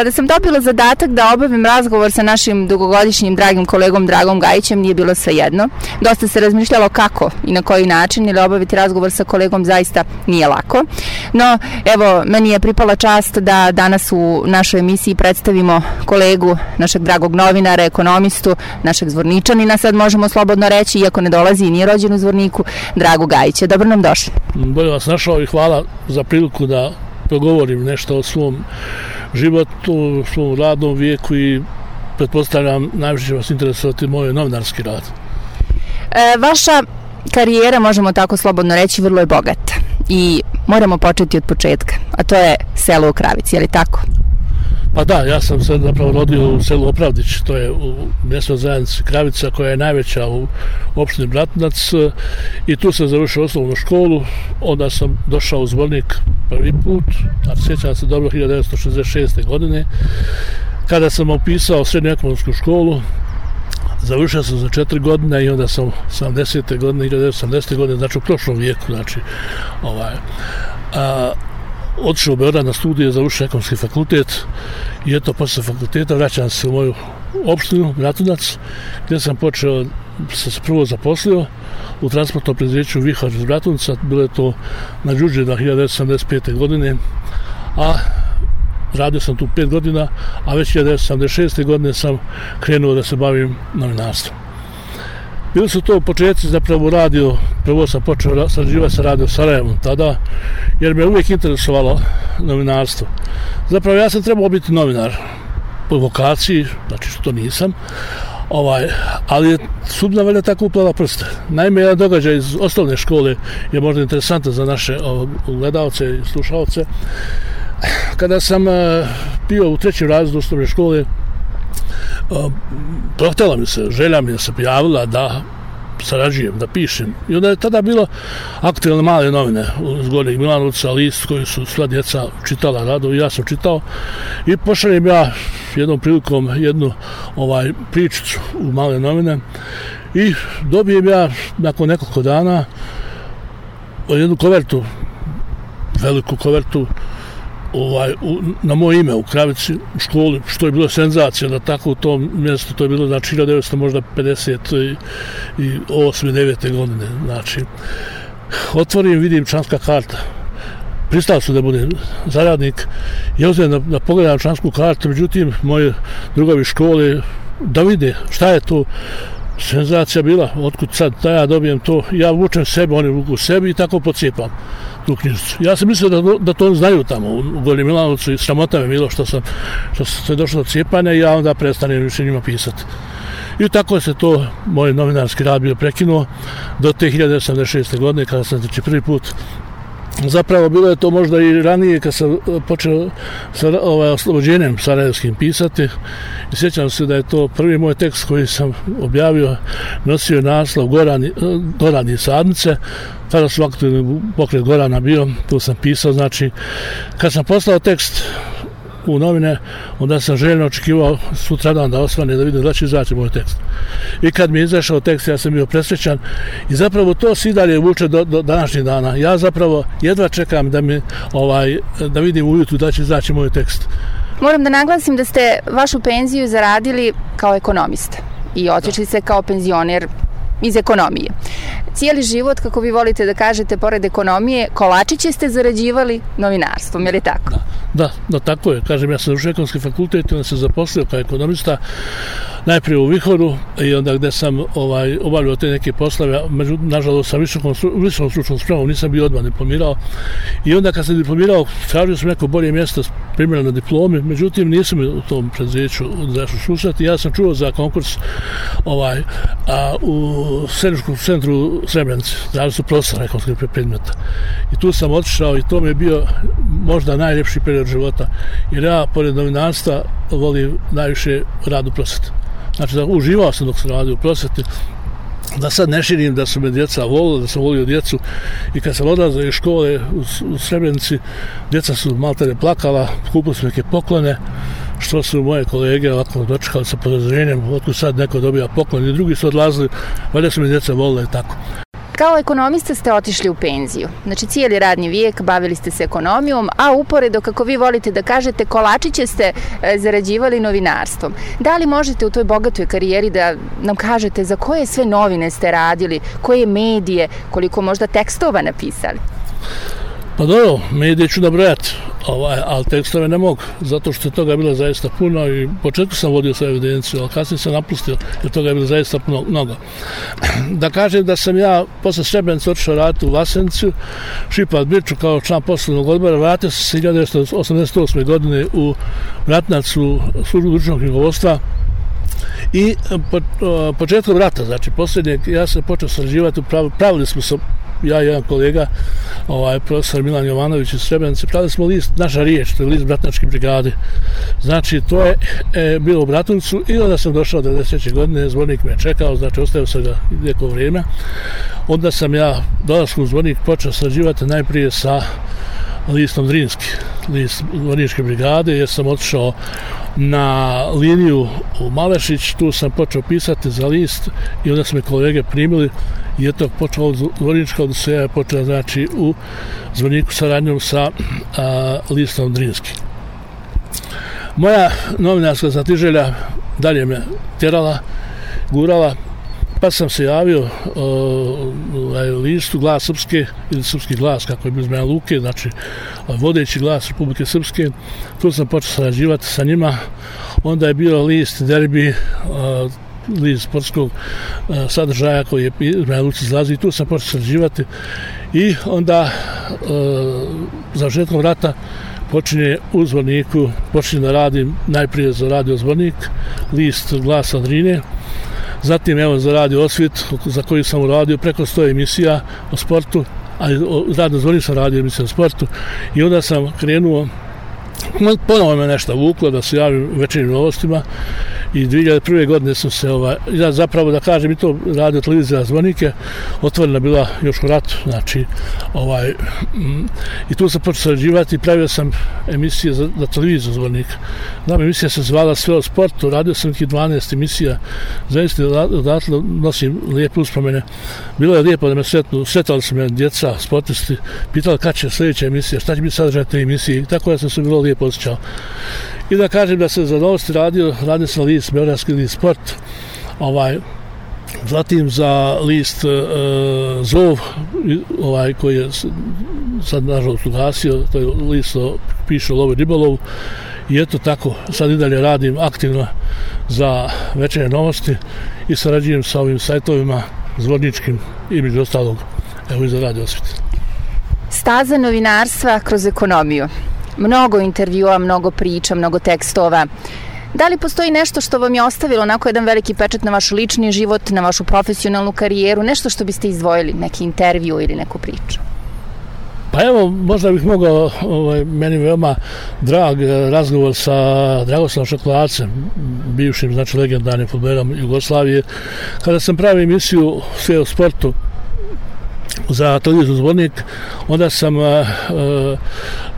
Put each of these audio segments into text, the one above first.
Kada sam dobila zadatak da obavim razgovor sa našim dugogodišnjim dragim kolegom Dragom Gajićem, nije bilo sve jedno. Dosta se razmišljalo kako i na koji način, ili obaviti razgovor sa kolegom zaista nije lako. No, evo, meni je pripala čast da danas u našoj emisiji predstavimo kolegu našeg dragog novinara, ekonomistu, našeg zvorničanina, sad možemo slobodno reći, iako ne dolazi i nije rođen u zvorniku, Dragu Gajića. Dobro nam došli. Bolje vas našao i hvala za priliku da progovorim nešto o svom život u svom radnom vijeku i pretpostavljam najviše će vas interesovati moj novinarski rad. E, vaša karijera, možemo tako slobodno reći, vrlo je bogata i moramo početi od početka, a to je selo u Kravici, je li tako? Pa da, ja sam se zapravo rodio u selu Opravdić, to je u mjesto zajednici Kravica koja je najveća u opštini Bratnac e, i tu sam završio osnovnu školu, onda sam došao u zvornik prvi put, a sjećam se dobro 1966. godine, kada sam upisao srednju ekonomsku školu, završio sam za četiri godine i onda sam 70. godine, 1980. godine, znači u prošlom vijeku, znači, ovaj, a, otišao u Beograd na studije, završio ekonomski fakultet i eto, posle fakulteta vraćam se u moju opštinu, Bratunac, gdje sam počeo, sam se prvo zaposlio u transportnom predzijeću Vihar iz Bratunca, bilo je to na Đuđe 1975. godine, a radio sam tu pet godina, a već 1976. godine sam krenuo da se bavim novinarstvom. Bili su to početci zapravo radio, prvo sam počeo sarađivati sa radio Sarajevom tada, jer me uvijek interesovalo novinarstvo. Zapravo ja sam trebao biti novinar po vokaciji, znači što nisam, ovaj, ali je sudna velja tako uplala prste. Naime, jedan događaj iz osnovne škole je možda interesantan za naše gledalce i slušalce. Kada sam eh, bio u trećem razredu osnovne škole, prohtela mi se, želja mi se prijavila da sarađujem, da pišem. I onda je tada bilo aktualne male novine u Gornjeg Milanovca, list koji su sva djeca čitala rado i ja sam čitao. I pošaljem ja jednom prilikom jednu ovaj pričicu u male novine i dobijem ja nakon nekoliko dana jednu kovertu, veliku kovertu ovaj, u, na moje ime u Kravici u školi, što je bilo senzacija da tako u tom mjestu, to je bilo znači 1900 možda 50 i 8. 9. godine znači otvorim, vidim članska karta pristao sam da budem zaradnik ja uzem da, da pogledam člansku kartu međutim moje drugovi škole da vide šta je to senzacija bila, otkud sad da ja dobijem to, ja vučem sebe, oni vuku sebi i tako pocijepam tu knjižicu. Ja sam mislio da, da to znaju tamo u Goli Milanovcu i sramota me bilo što sam, što sam se došlo do cijepanja i ja onda prestanem više njima pisati. I tako se to moj novinarski rad bio prekinuo do te 1986. godine kada sam znači prvi put Zapravo bilo je to možda i ranije kad sam e, počeo sa ovaj, oslobođenjem sarajevskim pisati. I sjećam se da je to prvi moj tekst koji sam objavio nosio naslov Gorani, e, Gorani sadnice. Tada su aktivni pokret Gorana bio tu sam pisao znači kad sam poslao tekst u novine, onda sam željno očekivao sutradan da osvane da vidim da će znači izaći moj tekst. I kad mi je izašao tekst, ja sam bio presrećan i zapravo to svi dalje vuče do, do današnjih dana. Ja zapravo jedva čekam da mi ovaj da vidim ujutru da će izaći moj tekst. Moram da naglasim da ste vašu penziju zaradili kao ekonomista i otišli se kao penzioner iz ekonomije. Cijeli život, kako vi volite da kažete, pored ekonomije, kolačiće ste zarađivali novinarstvom, je li tako? Da, da, da tako je. Kažem, ja sam u ekonomski fakultet i onda se zaposlio kao ekonomista najprije u Vihoru i onda gde sam ovaj, obavljao te neke poslove, među, nažalost sa visokom, visokom stručnom spremom nisam bio odmah diplomirao i onda kad sam diplomirao tražio sam neko bolje mjesto primjera na diplomi, međutim nisam u tom predzijeću zašao slušati, ja sam čuo za konkurs ovaj, a, u Sredničkom centru Srebrenice, znači su prostor ekonomskih predmeta. I tu sam otišao i to mi je bio možda najljepši period života, jer ja, pored novinarstva, volim najviše rad u prosveti. Znači, da uživao sam dok sam radio u prosveti, da sad ne širim da su me djeca volila, da sam volio djecu i kad sam odlazio iz škole u, u Srebrenici, djeca su maltene plakala, kupili su neke poklone, što su moje kolege ovako dočekali sa podozrenjem, otkud sad neko dobija poklon i drugi su odlazili, valjda su me djeca volile i tako. Kao ekonomista ste otišli u penziju. Znači, cijeli radni vijek bavili ste se ekonomijom, a uporedo, kako vi volite da kažete, kolačiće ste e, zarađivali novinarstvom. Da li možete u toj bogatoj karijeri da nam kažete za koje sve novine ste radili, koje medije, koliko možda tekstova napisali? Pa dobro, medije ću nabrojati, ovaj, ali tekstove ne mogu, zato što je toga bilo zaista puno i početku sam vodio svoju evidenciju, ali kasnije sam napustio, jer toga je bilo zaista puno, mnogo. Da kažem da sam ja posle Srebrenica otišao raditi u Vasenciju, Šipat Birču kao član poslovnog odbora, vratio sam se 1988. godine u Vratnacu službu društvenog knjigovodstva, I po, početkom rata, znači posljednjeg, ja sam počeo sarađivati, pravili smo se ja i jedan kolega, ovaj, profesor Milan Jovanović iz Srebrenice, pravili smo list Naša riječ, to je list Bratnačke brigade. Znači, to je e, bilo u Bratuncu i onda sam došao 90. godine, zvornik me čekao, znači, ostavio sam ga neko vrijeme. Onda sam ja, dolasku u zvornik, počeo srađivati najprije sa listom Drinski, list Vojničke brigade, jer sam otišao na liniju u Malešić, tu sam počeo pisati za list i onda su me kolege primili i eto počeo Vojnička od sve je počela znači u Zvorniku saradnjom sa a, listom Drinski. Moja novinarska zatiželja dalje me terala, gurala, pa sam se javio uh, listu glas Srpske ili Srpski glas kako je bilo zmena Luke znači vodeći glas Republike Srpske. Tu sam počeo sarađivati sa njima. Onda je bio list derbi uh, list sportskog uh, sadržaja koji je zmena Luci izlazi i tu sam počeo sarađivati. I onda uh, za žetkom rata počinje u zvorniku, počinje da radim najprije za radio zvornik, list glasa Drine, Zatim evo za radio Osvit, za koji sam uradio preko 100 emisija o sportu, a radno zvonim sam radio emisiju o sportu. I onda sam krenuo ponovo me nešto vuklo da se javim večernim novostima i 2001. godine sam se ovaj, ja zapravo da kažem i to radio televizija zvonike otvorena bila još u ratu znači ovaj mm, i tu sam počeo sarađivati i pravio sam emisije za, za televiziju zvonika znam emisija se zvala sve o sportu radio sam neki 12 emisija zaista odatle nosim lijepe uspomene bilo je lijepo da me sretnu sretali su me djeca sportisti pitali kad će sljedeća emisija šta će biti sadržaj te emisije tako da sam se bilo lijepo osjećao I da kažem da se za novosti radio, radio sam list, Beogradski list sport, ovaj, zatim za list e, Zov, ovaj, koji je sad nažalost ugasio, to je list o piše Lovi Ribolov, i eto tako, sad i dalje radim aktivno za večernje novosti i sarađujem sa ovim sajtovima zvorničkim i među ostalog, evo i za radio osvite. Staza novinarstva kroz ekonomiju mnogo intervjua, mnogo priča, mnogo tekstova. Da li postoji nešto što vam je ostavilo onako jedan veliki pečat na vaš lični život, na vašu profesionalnu karijeru, nešto što biste izdvojili, neki intervju ili neku priču? Pa evo, možda bih mogao, ovaj, meni veoma drag eh, razgovor sa Dragoslavom Šokolacem, bivšim, znači, legendarnim futbolerom Jugoslavije, kada sam pravio emisiju sve o sportu, za televiziju zvornik, onda sam uh,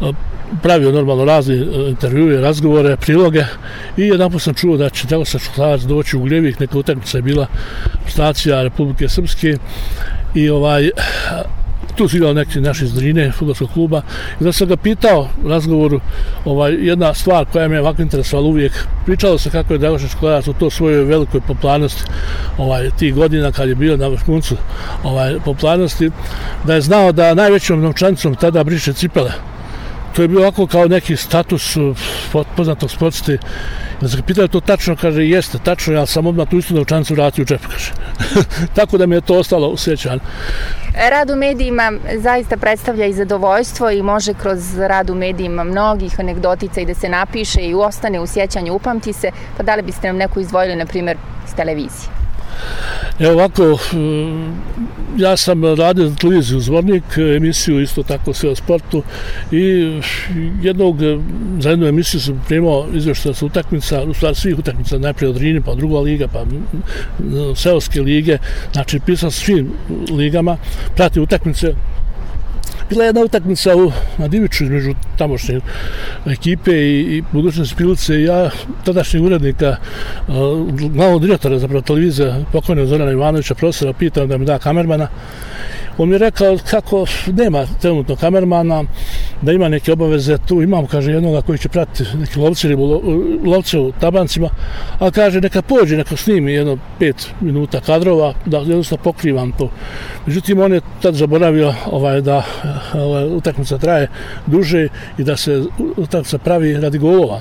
uh, pravio normalno razne e, intervjue, razgovore, priloge i jedan sam čuo da će Dragoslav Šuklavac doći u Gljevik, neka utakmica je bila stacija Republike Srpske i ovaj tu su igrali neki naši iz Drine, futbolskog kluba, i da sam ga pitao u razgovoru ovaj, jedna stvar koja me ovako interesovala uvijek, pričalo se kako je Dragošan Školarac u to svojoj velikoj poplarnosti ovaj, tih godina kad je bio na vrhuncu ovaj, popularnosti, da je znao da najvećom novčanicom tada briše cipele, to je bio ovako kao neki status uh, poznatog sportiste. Da se pitao to tačno, kaže, jeste, tačno, ja sam odmah tu istu novčanicu vratio u džep, kaže. Tako da mi je to ostalo u sjećanju. Rad u medijima zaista predstavlja i zadovoljstvo i može kroz rad u medijima mnogih anegdotica i da se napiše i ostane u sjećanju, upamti se, pa da li biste nam neku izdvojili, na primjer, iz televizije? Evo ovako, mm, ja sam radio za televiziju Zvornik, emisiju isto tako sve o sportu i jednog, mm, za jednu emisiju sam primao izvješća sa utakmica, u stvari svih utakmica, najprije od Rini, pa druga liga, pa mm, seoske lige, znači pisao svim ligama, prati utakmice, Bila je jedna utakmica u, na Diviću između tamošnje ekipe i, i budućnosti pilice i ja, tadašnjeg urednika, uh, glavnog direktora zapravo televizija, pokojnog Zorana Ivanovića, profesora, pitam da mi da kamermana. On mi je rekao kako nema trenutno kamermana, da ima neke obaveze tu, imam, kaže, jednoga koji će pratiti neki lovci, lovce u tabancima, a kaže, neka pođe, neka snimi jedno pet minuta kadrova, da jednostavno pokrivam to. Međutim, on je tad zaboravio ovaj, da ovaj, utakmica traje duže i da se utakmica pravi radi golova.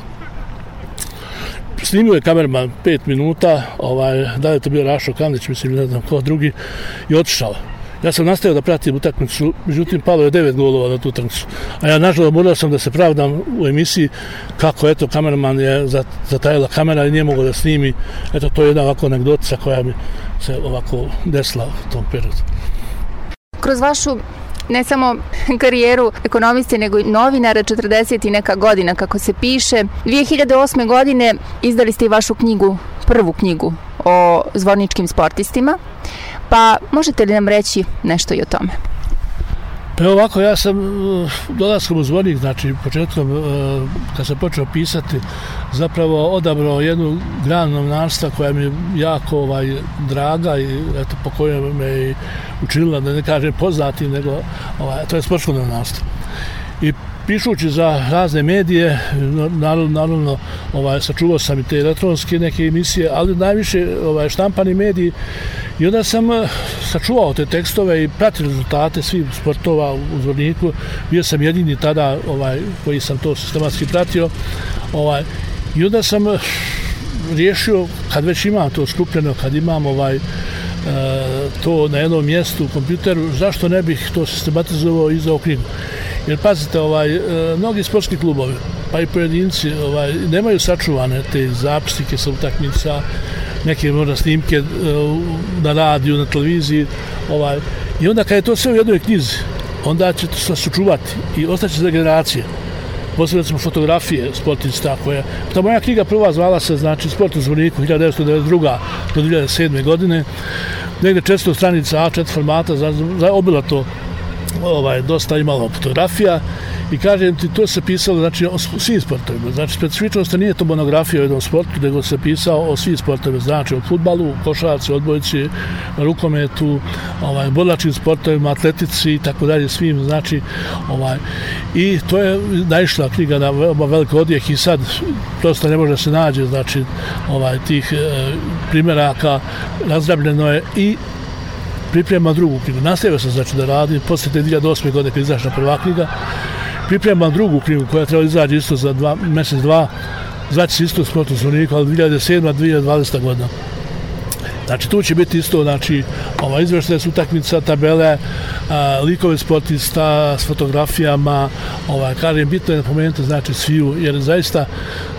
Snimio je kamerman 5 minuta, ovaj, da je to bio Rašo Kandić, mislim, ne znam ko drugi, i otišao. Ja sam nastavio da pratim utakmicu, međutim palo je devet golova na tu utakmicu. A ja nažalost morao sam da se pravdam u emisiji kako eto kameraman je zatajila kamera i nije mogao da snimi. Eto to je jedna ovako anegdotica koja mi se ovako desila u tom periodu. Kroz vašu ne samo karijeru ekonomiste, nego i novinara 40 i neka godina, kako se piše. 2008. godine izdali ste i vašu knjigu, prvu knjigu o zvorničkim sportistima pa možete li nam reći nešto i o tome? Pa ovako, ja sam uh, dolaskom u zvornik, znači početkom, uh, kad sam počeo pisati, zapravo odabrao jednu granu novinarstva koja mi je jako ovaj, draga i eto, po kojoj me i učinila, da ne kažem poznati, nego ovaj, to je sportsko novinarstvo. I pišući za razne medije, naravno, naravno ovaj, sačuvao sam i te elektronske neke emisije, ali najviše ovaj, štampani mediji i onda sam eh, sačuvao te tekstove i pratio rezultate svih sportova u Zvorniku. Bio sam jedini tada ovaj, koji sam to sistematski pratio. Ovaj, I onda sam eh, riješio, kad već imam to skupljeno, kad imam ovaj, eh, to na jednom mjestu u kompjuteru, zašto ne bih to sistematizovao i za knjigu. Jer pazite, ovaj, e, mnogi sportski klubovi, pa i pojedinci, ovaj, nemaju sačuvane te zapisnike sa utakmica, neke možda snimke e, na radiju, na televiziji. Ovaj. I onda kad je to sve u jednoj knjizi, onda će to se sačuvati i ostaće za generacije. Posledno smo fotografije sportista koje... Ta moja knjiga prva zvala se, znači, Sport u zvoniku 1992. do 2007. godine. Negde često stranica A4 formata, za, za obila to ovaj, dosta imalo fotografija i kažem ti, to se pisalo znači, o svim sportovima. Znači, specifičnost nije to monografija o jednom sportu, nego se pisao o svim sportovima. Znači, o futbalu, košarci, odbojci, rukometu, ovaj, bodlačkim sportovima, atletici i tako dalje, svim. Znači, ovaj, i to je naišla knjiga na veoma velik odjeh i sad prosto ne može se nađe, znači, ovaj, tih e, primjeraka razrabljeno je i priprema drugu knjigu. Nastavio sam znači da radim, posle te 2008. godine kada izašla prva knjiga, pripremam drugu knjigu koja treba izaći isto za dva, mjesec, dva, znači se isto sportu zvonika, ali 2007. 2020. godina. Znači, tu će biti isto, znači, ova izvršna su utakmica, tabele, a, likove sportista s fotografijama, ova, kažem, bitno je napomenuti, znači, sviju, jer zaista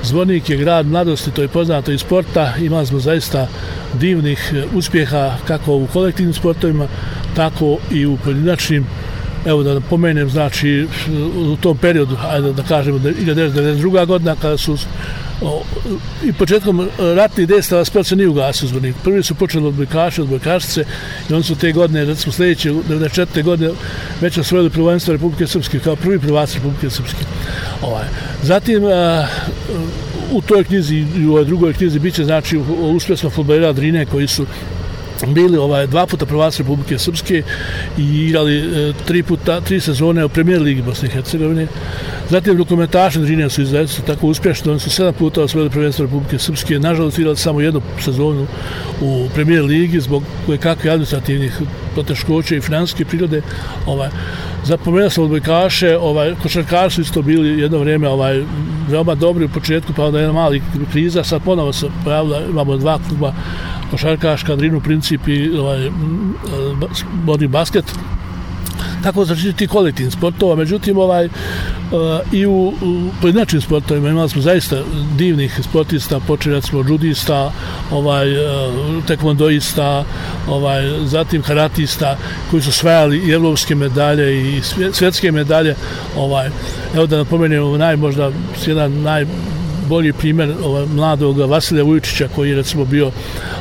Zvornik je grad mladosti, to je poznato iz sporta, imali smo zaista divnih e, uspjeha kako u kolektivnim sportovima, tako i u pojedinačnim Evo da pomenem, znači, u tom periodu, ajde da kažemo, da 1992. godina, kada su o, i početkom ratnih dejstava sport se nije ugasio zvornik. Prvi su počeli od bojkaša, od bojkašice i oni su te godine, recimo sljedeće, 94. godine, već osvojili prvenstvo Republike Srpske kao prvi prvac Republike Srpske. Ovaj. Zatim, a, u toj knjizi i u ovoj drugoj knjizi biće znači uspjesno futbolera Drine koji su bili ovaj dva puta prvaci Republike Srpske i igrali e, tri puta tri sezone u Premier Ligi Bosne i Hercegovine. Zatim rukometaši Drinja su izuzetno tako uspješni, oni su sedam puta osvojili prvenstvo Republike Srpske, nažalost igrali samo jednu sezonu u Premier Ligi zbog koje kakve administrativnih poteškoća i finanske prirode. Ovaj, Zapomenuo sam odbojkaše, ovaj, košarkaši su isto bili jedno vrijeme ovaj, veoma dobri u početku, pa onda jedna mali kriza, sad ponovo se pojavila, imamo dva kluba košarkaška, Drinu Princip i ovaj, bodni basket. Tako znači ti kolektivni sportova, međutim ovaj, uh, i u, u pojedinačnim sportovima imali smo zaista divnih sportista, počeli smo judista, ovaj, eh, uh, tekvondoista, ovaj, zatim karatista koji su svajali i evropske medalje i svjetske medalje. Ovaj, evo da napomenem, naj, možda jedan naj, bolji primjer ovaj, mladog Vasilja Vujičića koji je recimo bio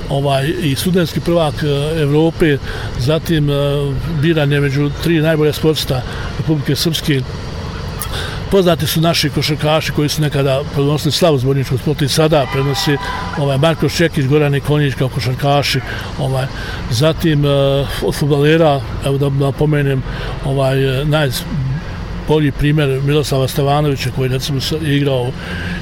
ovaj i studentski prvak e, Evrope, zatim e, biran je među tri najbolje sportista Republike Srpske, poznati su naši košarkaši koji su nekada prenosili slavu zborničkog sporta i sada prenosi ovaj, Marko Šekić, Goran Nikonjić kao košarkaši. Ovaj, zatim e, uh, od fudbalera, evo da da pomenem ovaj, e, naj, bolji primjer Miroslava Stevanovića koji recimo igrao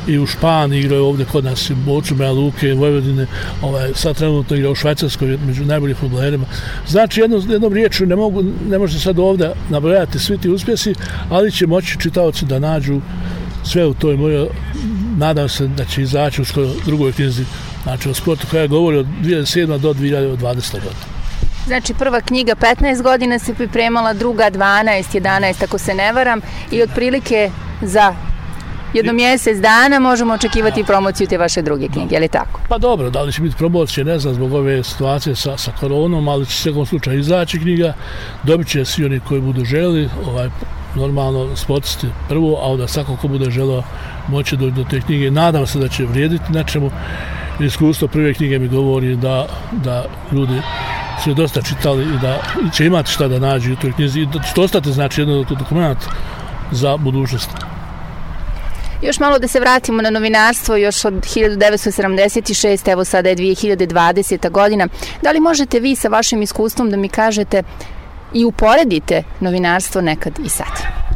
i u Španiji, igrao je ovdje kod nas u Boču, Meja Luke, Vojvodine, ovaj, sad trenutno igra u Švajcarskoj među najboljih futbolerima. Znači, jedno, jednom riječu ne, mogu, ne može sad ovdje nabrojati svi ti uspjesi, ali će moći čitavci da nađu sve u toj mojoj, nadam se da će izaći u skoro drugoj knjizi, znači o sportu koja govori od 2007. do 2020. godine. Znači prva knjiga 15 godina se pripremala, druga 12, 11 ako se ne varam i otprilike za jedno mjesec dana možemo očekivati promociju te vaše druge knjige, je li tako? Pa dobro, da li će biti promocije, ne znam, zbog ove situacije sa, sa koronom, ali će se u slučaju izaći knjiga, dobit će svi oni koji budu želi, ovaj, normalno sportisti prvo, a onda svako ko bude želeo moći doći do te knjige. Nadam se da će vrijediti nečemu. Iskustvo prve knjige mi govori da, da ljudi su dosta čitali i da će imati šta da nađu u toj knjizi i da će ostati znači jedan dokument za budućnost. Još malo da se vratimo na novinarstvo, još od 1976, evo sada je 2020. godina. Da li možete vi sa vašim iskustvom da mi kažete i uporedite novinarstvo nekad i sad?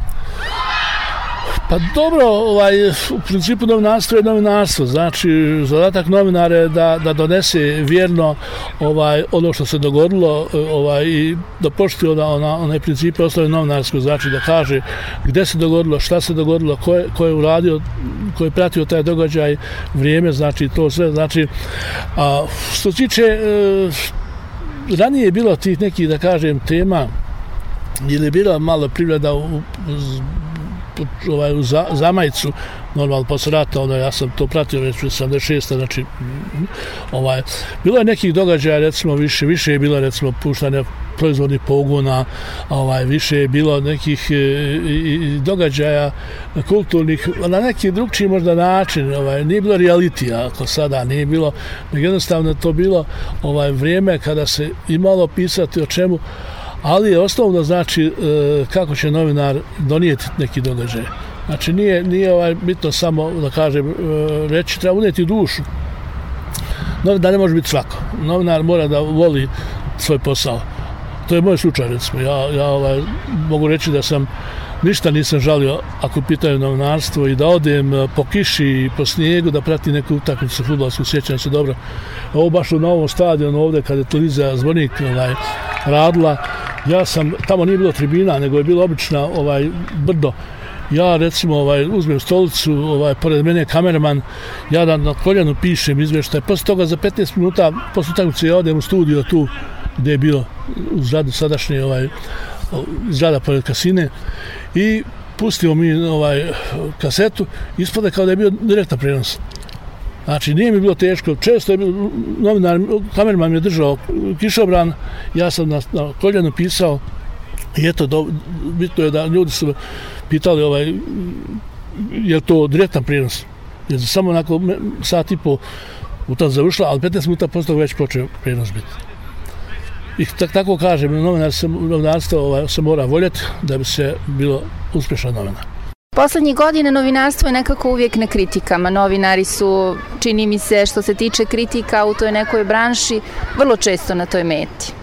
Pa dobro, ovaj, u principu novinarstvo je novinarstvo, znači zadatak novinara je da, da donese vjerno ovaj, ono što se dogodilo ovaj, i da pošti ona, ona, onaj principe osnovne novinarsko, znači da kaže gdje se dogodilo, šta se dogodilo, ko je, ko je uradio, ko je pratio taj događaj, vrijeme, znači to sve, znači a, što se tiče e, ranije je bilo tih nekih, da kažem, tema ili je bila malo privreda u, ovaj, u za, zamajcu, normalno posle rata, onda ja sam to pratio već u 76. Znači, mm, ovaj, bilo je nekih događaja, recimo, više, više je bilo, recimo, puštanje proizvodnih pogona, ovaj, više je bilo nekih e, i, događaja kulturnih, na neki drugčiji možda način, ovaj, nije bilo realitija, ako sada nije bilo, jednostavno to bilo ovaj vrijeme kada se imalo pisati o čemu, ali je osnovno znači e, kako će novinar donijeti neki događaj. Znači nije, nije ovaj bitno samo da kažem e, reći, treba unijeti dušu. No, da ne može biti svako. Novinar mora da voli svoj posao. To je moj slučaj, recimo. Ja, ja ovaj, mogu reći da sam ništa nisam žalio ako pitaju novinarstvo i da odem e, po kiši i po snijegu da prati neku utakmicu futbolsku, sjećam se dobro. Ovo baš u novom stadionu ovdje kada je televizija zvonik ovaj, radila, ja sam, tamo nije bilo tribina, nego je bilo obična ovaj, brdo. Ja recimo ovaj, uzmem stolicu, ovaj, pored mene je kameraman, ja da na koljenu pišem izveštaj. Posle toga za 15 minuta, posle utakmice ja odem u studio tu gdje je bilo u zgradu sadašnje ovaj, zgrada pored kasine i pustio mi ovaj kasetu, ispada kao da je bio direktan prenos. Znači, nije mi bilo teško. Često je bilo, novinar, kamerman mi je držao kišobran, ja sam na, na koljenu pisao i eto, do, bitno je da ljudi su pitali ovaj, je to direktan prijenos. Jer samo onako sat i po u završila, ali 15 minuta posle već počeo prijenos biti. I tak, tako kažem, novinar se, novinarstvo ovaj, se mora voljeti da bi se bilo uspješan novinar. Poslednjih godina novinarstvo je nekako uvijek na kritikama. Novinari su, čini mi se, što se tiče kritika u toj nekoj branši, vrlo često na toj meti.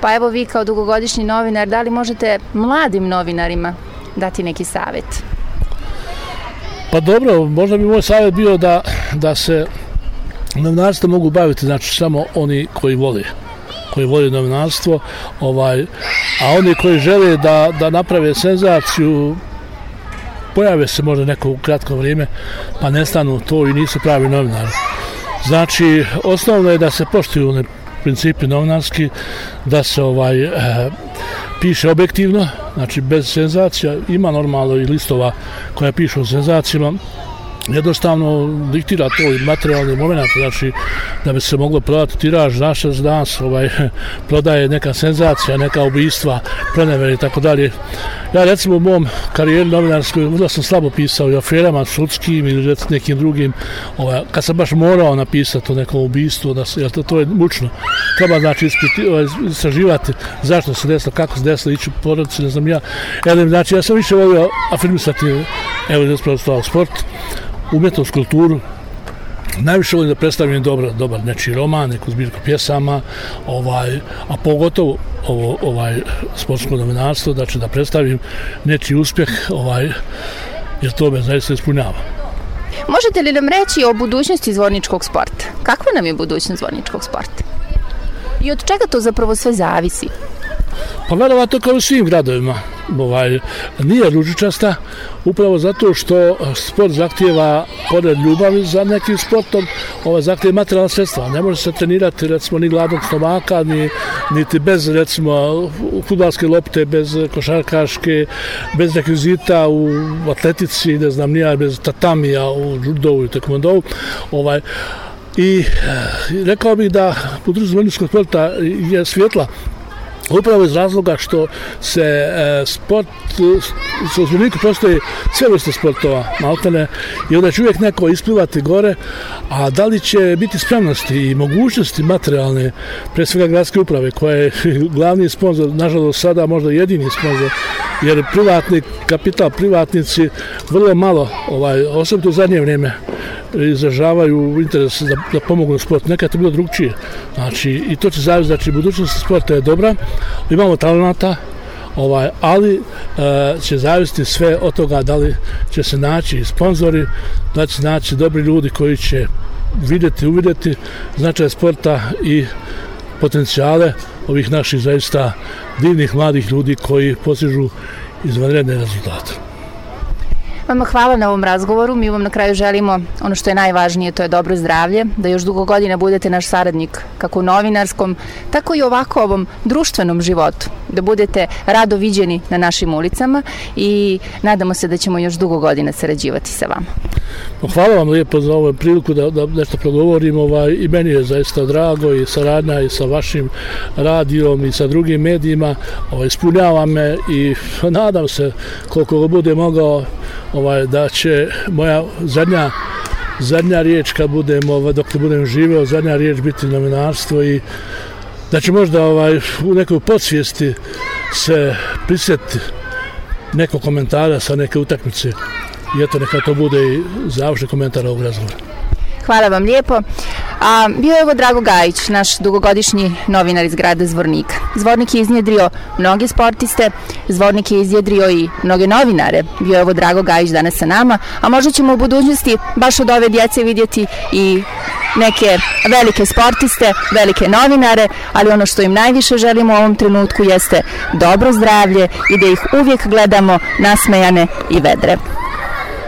Pa evo vi kao dugogodišnji novinar, da li možete mladim novinarima dati neki savjet? Pa dobro, možda bi moj savjet bio da, da se novinarstvo mogu baviti, znači samo oni koji vole koji vole novinarstvo, ovaj, a oni koji žele da, da naprave senzaciju, pojave se možda neko u kratko vrijeme, pa nestanu to i nisu pravi novinari. Znači, osnovno je da se poštuju one principi novinarski, da se ovaj e, piše objektivno, znači bez senzacija, ima normalno i listova koja pišu o senzacijama, jednostavno diktira to i materijalni moment, znači da bi se moglo prodati tiraž naša danas, ovaj, prodaje neka senzacija, neka ubistva, prenevere i tako dalje. Ja recimo u mom karijeri novinarskoj možda sam slabo pisao i aferama sudskim ili recimo nekim drugim, ovaj, kad sam baš morao napisati o nekom ubistvu, da se, jer to, to je mučno. Treba znači ispiti, ovaj, saživati zašto se desilo, kako se desilo, ići u porodicu, ne znam ja. Jer, znači ja sam više volio afirmisati, evo, da sport, umjetnost, kulturu, najviše volim da predstavim dobar, dobar neči roman, neku zbirku pjesama, ovaj, a pogotovo ovo, ovaj, sportsko novinarstvo, znači da predstavim neči uspjeh, ovaj, jer to me zaista ispunjava. Možete li nam reći o budućnosti zvorničkog sporta? Kakva nam je budućnost zvorničkog sporta? I od čega to zapravo sve zavisi? Pa verovato kao u svim gradovima ovaj, nije ružičasta upravo zato što eh, sport zahtjeva pored ljubavi za nekim sportom ovaj, zahtjeva materijalna sredstva. Ne može se trenirati recimo ni gladnog stomaka ni, niti bez recimo futbalske lopte bez košarkaške bez rekvizita u atletici ne znam nija bez tatamija u judovu i tekmondovu ovaj, i eh, rekao bih da budućnost sporta je svjetla. Upravo iz razloga što se e, sport, u uzmaniku postoji sve vrste sportova, maltene, i onda će uvijek neko isplivati gore, a da li će biti spremnosti i mogućnosti materijalne, pre svega gradske uprave, koja je glavni sponsor, nažalost sada možda jedini sponsor, jer privatni kapital, privatnici vrlo malo, ovaj, osobito u zadnje vrijeme, izražavaju interes da, da pomognu sport. Nekad je bilo drugčije. Znači, i to će zavisati, znači, budućnost sporta je dobra, imamo talenata, ovaj, ali e, će zavisiti sve od toga da li će se naći sponzori, da će se naći dobri ljudi koji će vidjeti, uvidjeti značaj sporta i potencijale ovih naših zaista divnih mladih ljudi koji posižu izvanredne rezultate. Vama hvala na ovom razgovoru. Mi vam na kraju želimo ono što je najvažnije, to je dobro zdravlje, da još dugo godina budete naš saradnik kako u novinarskom, tako i ovako ovom društvenom životu, da budete rado viđeni na našim ulicama i nadamo se da ćemo još dugo godina sarađivati sa vama. Hvala vam lijepo za ovu priliku da, da nešto progovorim. Ovaj, I meni je zaista drago i saradnja i sa vašim radijom i sa drugim medijima. Ovaj, ispunjava me i nadam se koliko bude mogao ovaj da će moja zadnja zadnja riječ kad budem ovaj dok ne budem živeo zadnja riječ biti novinarstvo i da će možda ovaj u nekoj podsvijesti se prisjetiti neko komentara sa neke utakmice i eto neka to bude i završni komentar ovog razgovora. Hvala vam lijepo. A, bio je ovo Drago Gajić, naš dugogodišnji novinar iz grada Zvornika. Zvornik je iznjedrio mnoge sportiste, Zvornik je iznjedrio i mnoge novinare. Bio je ovo Drago Gajić danas sa nama, a možda ćemo u budućnosti baš od ove djece vidjeti i neke velike sportiste, velike novinare, ali ono što im najviše želimo u ovom trenutku jeste dobro zdravlje i da ih uvijek gledamo nasmejane i vedre.